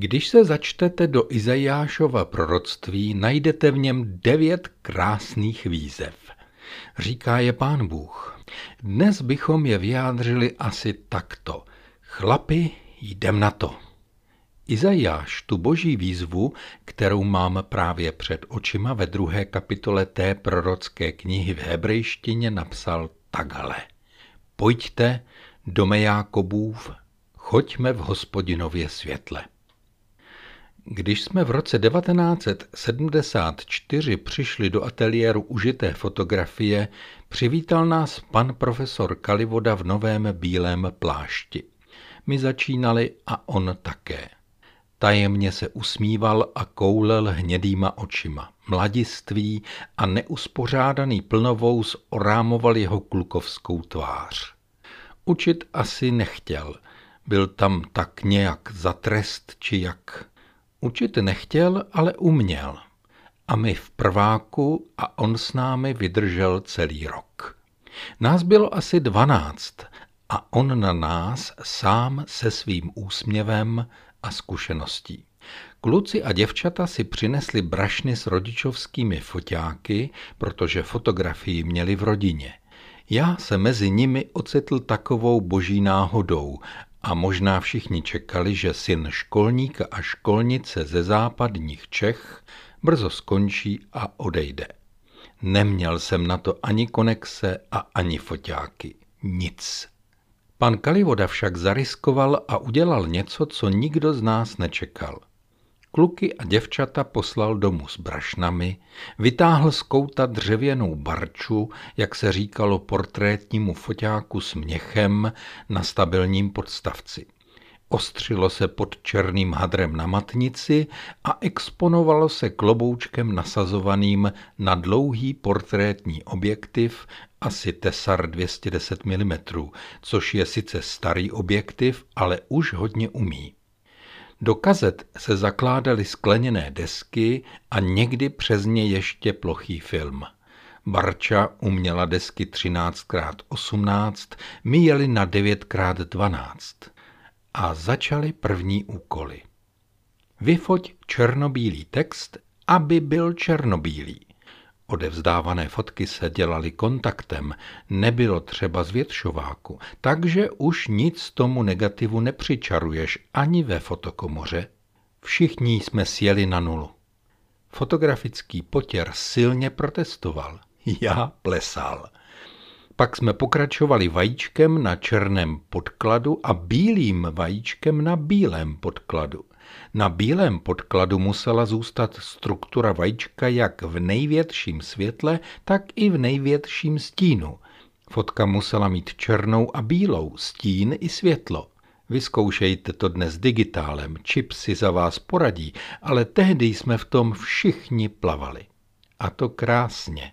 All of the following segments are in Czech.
Když se začtete do Izajášova proroctví, najdete v něm devět krásných výzev. Říká je pán Bůh. Dnes bychom je vyjádřili asi takto. Chlapi, jdem na to. Izajáš tu boží výzvu, kterou mám právě před očima ve druhé kapitole té prorocké knihy v hebrejštině napsal takhle. Pojďte, dome Jákobův, choďme v hospodinově světle. Když jsme v roce 1974 přišli do ateliéru užité fotografie, přivítal nás pan profesor Kalivoda v novém bílém plášti. My začínali a on také. Tajemně se usmíval a koulel hnědýma očima. Mladiství a neuspořádaný plnovous orámoval jeho klukovskou tvář. Učit asi nechtěl. Byl tam tak nějak za trest či jak. Učit nechtěl, ale uměl. A my v prváku a on s námi vydržel celý rok. Nás bylo asi dvanáct a on na nás sám se svým úsměvem a zkušeností. Kluci a děvčata si přinesli brašny s rodičovskými foťáky, protože fotografii měli v rodině. Já se mezi nimi ocitl takovou boží náhodou a možná všichni čekali, že syn školníka a školnice ze západních Čech brzo skončí a odejde. Neměl jsem na to ani konexe a ani foťáky. Nic. Pan Kalivoda však zariskoval a udělal něco, co nikdo z nás nečekal. Kluky a děvčata poslal domů s brašnami, vytáhl z kouta dřevěnou barču, jak se říkalo portrétnímu foťáku s měchem na stabilním podstavci. Ostřilo se pod černým hadrem na matnici a exponovalo se kloboučkem nasazovaným na dlouhý portrétní objektiv asi Tesar 210 mm, což je sice starý objektiv, ale už hodně umí. Do kazet se zakládaly skleněné desky a někdy přes ně ještě plochý film. Barča uměla desky 13x18, my jeli na 9x12. A začaly první úkoly. Vyfoť černobílý text, aby byl černobílý. Odevzdávané fotky se dělaly kontaktem, nebylo třeba zvětšováku, takže už nic tomu negativu nepřičaruješ ani ve fotokomoře. Všichni jsme sjeli na nulu. Fotografický potěr silně protestoval. Já plesal. Pak jsme pokračovali vajíčkem na černém podkladu a bílým vajíčkem na bílém podkladu. Na bílém podkladu musela zůstat struktura vajíčka jak v největším světle, tak i v největším stínu. Fotka musela mít černou a bílou, stín i světlo. Vyzkoušejte to dnes digitálem, čip si za vás poradí, ale tehdy jsme v tom všichni plavali. A to krásně.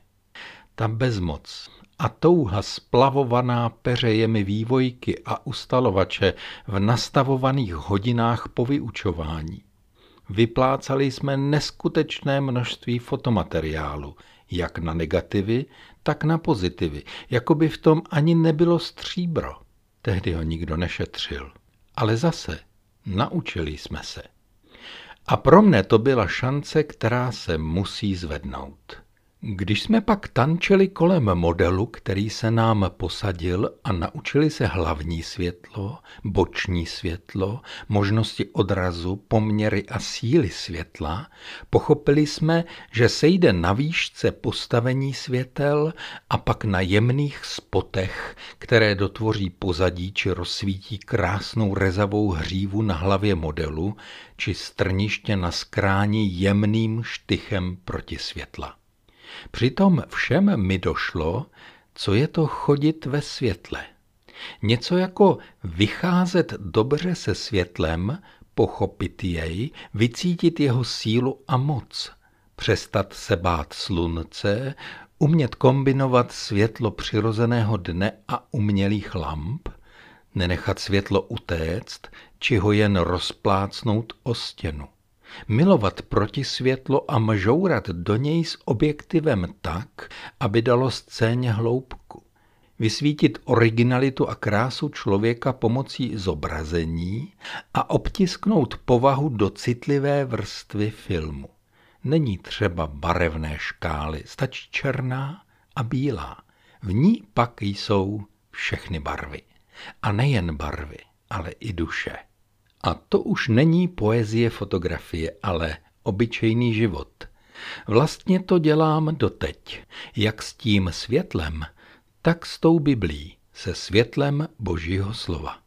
Ta bezmoc, a touha splavovaná peřejemi vývojky a ustalovače v nastavovaných hodinách po vyučování. Vyplácali jsme neskutečné množství fotomateriálu, jak na negativy, tak na pozitivy, jako by v tom ani nebylo stříbro. Tehdy ho nikdo nešetřil. Ale zase, naučili jsme se. A pro mne to byla šance, která se musí zvednout. Když jsme pak tančili kolem modelu, který se nám posadil a naučili se hlavní světlo, boční světlo, možnosti odrazu, poměry a síly světla, pochopili jsme, že sejde na výšce postavení světel a pak na jemných spotech, které dotvoří pozadí či rozsvítí krásnou rezavou hřívu na hlavě modelu, či strniště na skrání jemným štychem proti světla. Přitom všem mi došlo, co je to chodit ve světle. Něco jako vycházet dobře se světlem, pochopit jej, vycítit jeho sílu a moc, přestat se bát slunce, umět kombinovat světlo přirozeného dne a umělých lamp, nenechat světlo utéct, či ho jen rozplácnout o stěnu milovat protisvětlo a mžourat do něj s objektivem tak, aby dalo scéně hloubku. vysvítit originalitu a krásu člověka pomocí zobrazení a obtisknout povahu do citlivé vrstvy filmu. Není třeba barevné škály, stačí černá a bílá. V ní pak jsou všechny barvy. A nejen barvy, ale i duše. A to už není poezie fotografie, ale obyčejný život. Vlastně to dělám doteď, jak s tím světlem, tak s tou Biblí, se světlem Božího slova.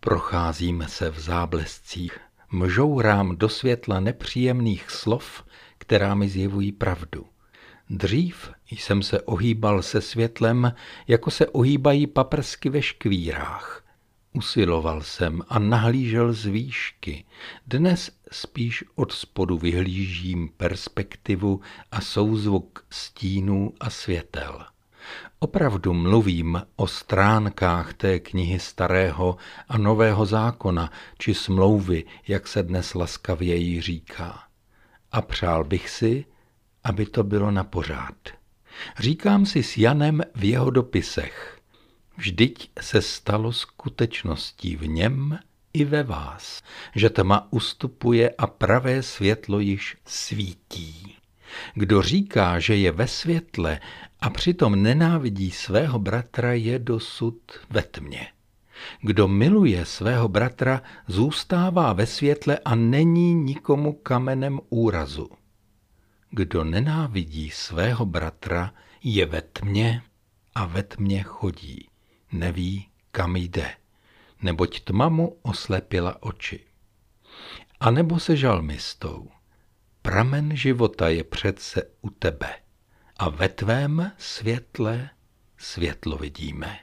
Procházíme se v záblescích, mžourám do světla nepříjemných slov, která mi zjevují pravdu. Dřív jsem se ohýbal se světlem, jako se ohýbají paprsky ve škvírách. Usiloval jsem a nahlížel z výšky. Dnes spíš od spodu vyhlížím perspektivu a souzvuk stínů a světel. Opravdu mluvím o stránkách té knihy starého a nového zákona, či smlouvy, jak se dnes laskavěji říká. A přál bych si, aby to bylo na pořád. Říkám si s Janem v jeho dopisech. Vždyť se stalo skutečností v něm i ve vás, že tma ustupuje a pravé světlo již svítí. Kdo říká, že je ve světle a přitom nenávidí svého bratra, je dosud ve tmě. Kdo miluje svého bratra, zůstává ve světle a není nikomu kamenem úrazu. Kdo nenávidí svého bratra, je ve tmě a ve tmě chodí. Neví, kam jde, neboť tma mu oslepila oči. A nebo se žalmistou. Pramen života je přece u tebe a ve tvém světle světlo vidíme.